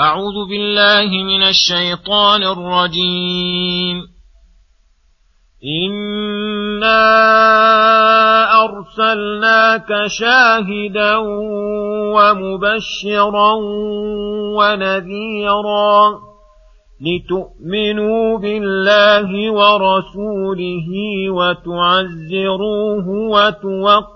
أعوذ بالله من الشيطان الرجيم. إنا أرسلناك شاهدا ومبشرا ونذيرا لتؤمنوا بالله ورسوله وتعزروه وتوقروه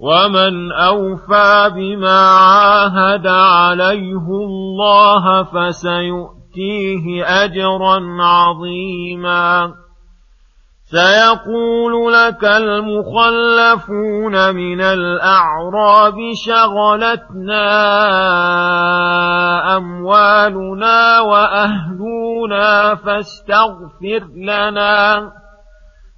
ومن أوفى بما عاهد عليه الله فسيؤتيه أجرا عظيما سيقول لك المخلفون من الأعراب شغلتنا أموالنا وأهلنا فاستغفر لنا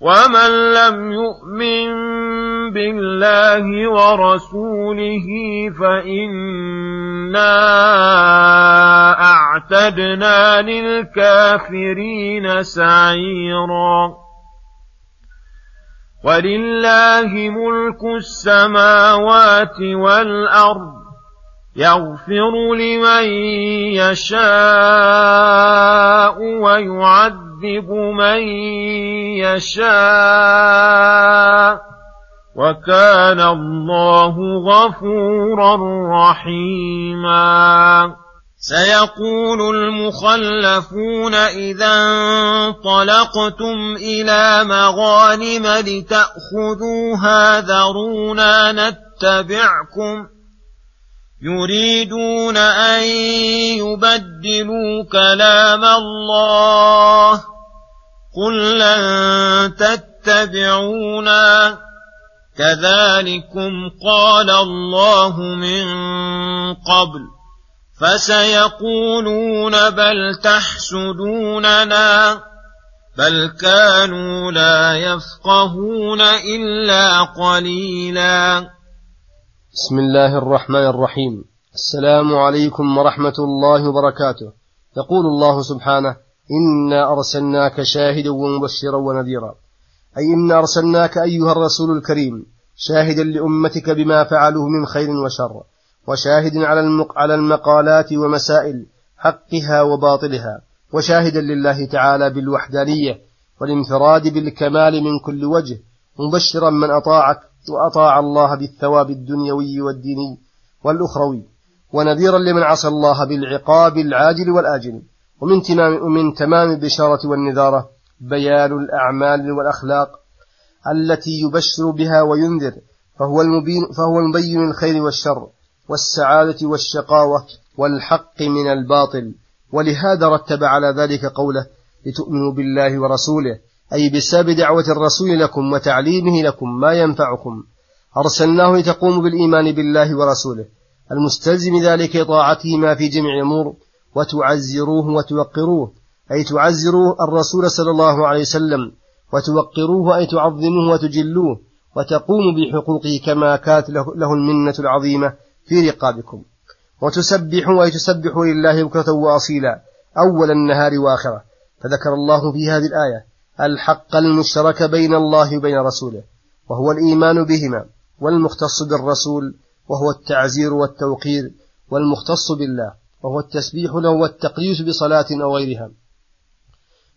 ومن لم يؤمن بالله ورسوله فإنا أعتدنا للكافرين سعيرا ولله ملك السماوات والأرض يغفر لمن يشاء ويعذب يعذب من يشاء وكان الله غفورا رحيما. سيقول المخلفون إذا انطلقتم إلى مغانم لتاخذوها ذرونا نتبعكم. يريدون أن يبدلوا كلام الله قل لن تتبعونا كذلكم قال الله من قبل فسيقولون بل تحسدوننا بل كانوا لا يفقهون الا قليلا بسم الله الرحمن الرحيم. السلام عليكم ورحمة الله وبركاته. يقول الله سبحانه إنا أرسلناك شاهدا ومبشرا ونذيرا. أي إنا أرسلناك أيها الرسول الكريم شاهدا لأمتك بما فعلوه من خير وشر وشاهد على على المقالات ومسائل حقها وباطلها وشاهدا لله تعالى بالوحدانية والانفراد بالكمال من كل وجه مبشرا من أطاعك وأطاع الله بالثواب الدنيوي والديني والأخروي ونذيرا لمن عصى الله بالعقاب العاجل والآجل. ومن تمام ومن تمام البشارة والنذارة بيان الأعمال والأخلاق التي يبشر بها وينذر فهو المبين فهو المبين الخير والشر والسعادة والشقاوة والحق من الباطل. ولهذا رتب على ذلك قوله لتؤمنوا بالله ورسوله أي بسبب دعوة الرسول لكم وتعليمه لكم ما ينفعكم. أرسلناه لتقوموا بالإيمان بالله ورسوله المستلزم ذلك طاعته ما في جميع الأمور وتعزروه وتوقروه أي تعزروا الرسول صلى الله عليه وسلم وتوقروه أي تعظموه وتجلوه وتقوموا بحقوقه كما كانت له المنة العظيمة في رقابكم. وتسبحوا أي تسبحوا لله بكرة وأصيلا أول النهار وآخرة. فذكر الله في هذه الآية الحق المشترك بين الله وبين رسوله وهو الإيمان بهما والمختص بالرسول وهو التعزير والتوقير والمختص بالله. وهو التسبيح له والتقديس بصلاة أو غيرها.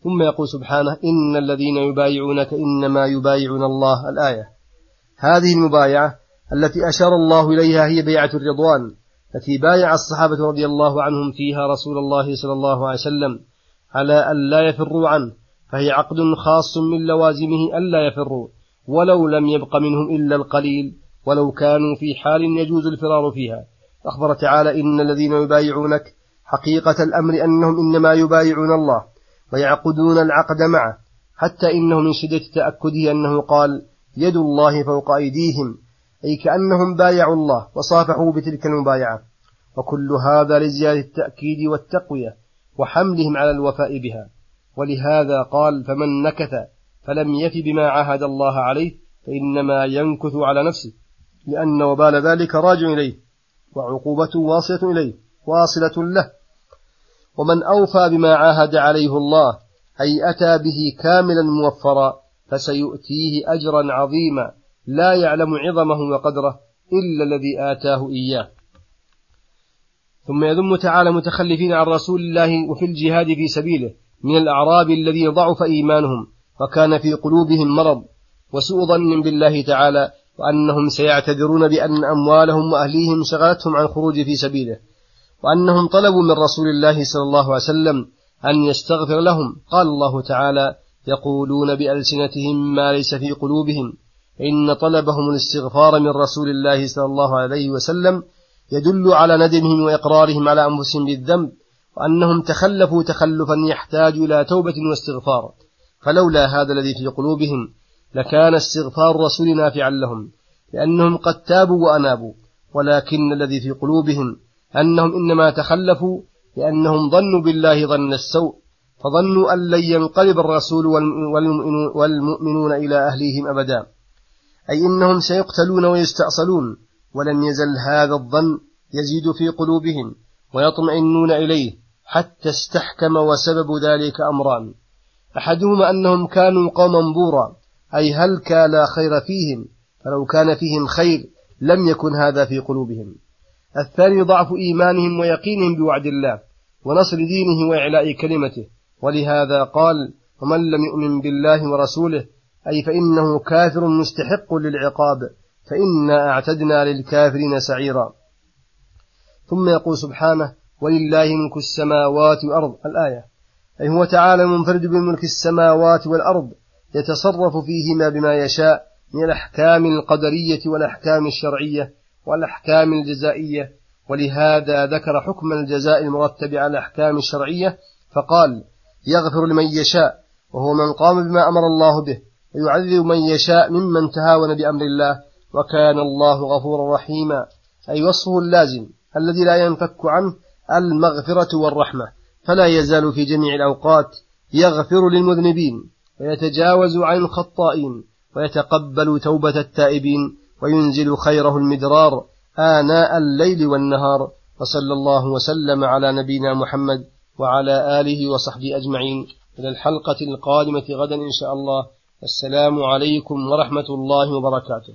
ثم يقول سبحانه إن الذين يبايعونك إنما يبايعون الله. الآية. هذه المبايعة التي أشار الله إليها هي بيعة الرضوان التي بايع الصحابة رضي الله عنهم فيها رسول الله صلى الله عليه وسلم على أن لا يفروا عنه فهي عقد خاص من لوازمه ألا يفروا ولو لم يبق منهم إلا القليل ولو كانوا في حال يجوز الفرار فيها. أخبر تعالى إن الذين يبايعونك حقيقة الأمر أنهم إنما يبايعون الله ويعقدون العقد معه حتى إنه من شدة تأكده أنه قال يد الله فوق أيديهم أي كأنهم بايعوا الله وصافحوا بتلك المبايعة. وكل هذا لزيادة التأكيد والتقوية وحملهم على الوفاء بها. ولهذا قال فمن نكث فلم يف بما عاهد الله عليه فإنما ينكث على نفسه لأن وبال ذلك راجع إليه. وعقوبته واصلة إليه واصلة له. ومن أوفى بما عاهد عليه الله أي أتى به كاملا موفرا فسيؤتيه أجرا عظيما لا يعلم عظمه وقدره إلا الذي آتاه إياه. ثم يذم تعالى متخلفين عن رسول الله وفي الجهاد في سبيله من الأعراب الذين ضعف إيمانهم وكان في قلوبهم مرض وسوء ظن بالله تعالى وأنهم سيعتذرون بأن أموالهم وأهليهم شغلتهم عن الخروج في سبيله. وأنهم طلبوا من رسول الله صلى الله عليه وسلم أن يستغفر لهم. قال الله تعالى يقولون بألسنتهم ما ليس في قلوبهم. إن طلبهم الاستغفار من رسول الله صلى الله عليه وسلم يدل على ندمهم وإقرارهم على أنفسهم بالذنب وأنهم تخلفوا تخلفا يحتاج إلى توبة واستغفار. فلولا هذا الذي في قلوبهم لكان استغفار الرسول نافعا لهم لأنهم قد تابوا وأنابوا ولكن الذي في قلوبهم أنهم إنما تخلفوا لأنهم ظنوا بالله ظن السوء فظنوا أن لن ينقلب الرسول والمؤمنون إلى أهليهم أبدا. أي إنهم سيقتلون ويستأصلون ولم يزل هذا الظن يزيد في قلوبهم ويطمئنون إليه حتى استحكم وسبب ذلك أمران. أحدهما أنهم كانوا قوما بورا أي هلكا لا خير فيهم؟ فلو كان فيهم خير لم يكن هذا في قلوبهم. الثاني ضعف إيمانهم ويقينهم بوعد الله ونصر دينه وإعلاء كلمته. ولهذا قال ومن لم يؤمن بالله ورسوله أي فإنه كافر مستحق للعقاب فإنا أعتدنا للكافرين سعيرا. ثم يقول سبحانه ولله ملك السماوات والأرض. الآية أي هو تعالى منفرد بملك السماوات والأرض يتصرف فيهما بما يشاء من الأحكام القدرية والأحكام الشرعية والأحكام الجزائية. ولهذا ذكر حكم الجزاء المرتب على الأحكام الشرعية فقال يغفر لمن يشاء وهو من قام بما أمر الله به ويعذب من يشاء ممن تهاون بأمر الله وكان الله غفورا رحيما. أي وصفه اللازم الذي لا ينفك عنه المغفرة والرحمة فلا يزال في جميع الأوقات يغفر للمذنبين. ويتجاوز عن الخطائين ويتقبل توبة التائبين وينزل خيره المدرار آناء الليل والنهار وصلى الله وسلم على نبينا محمد وعلى آله وصحبه أجمعين. إلى الحلقة القادمة غدا إن شاء الله. السلام عليكم ورحمة الله وبركاته.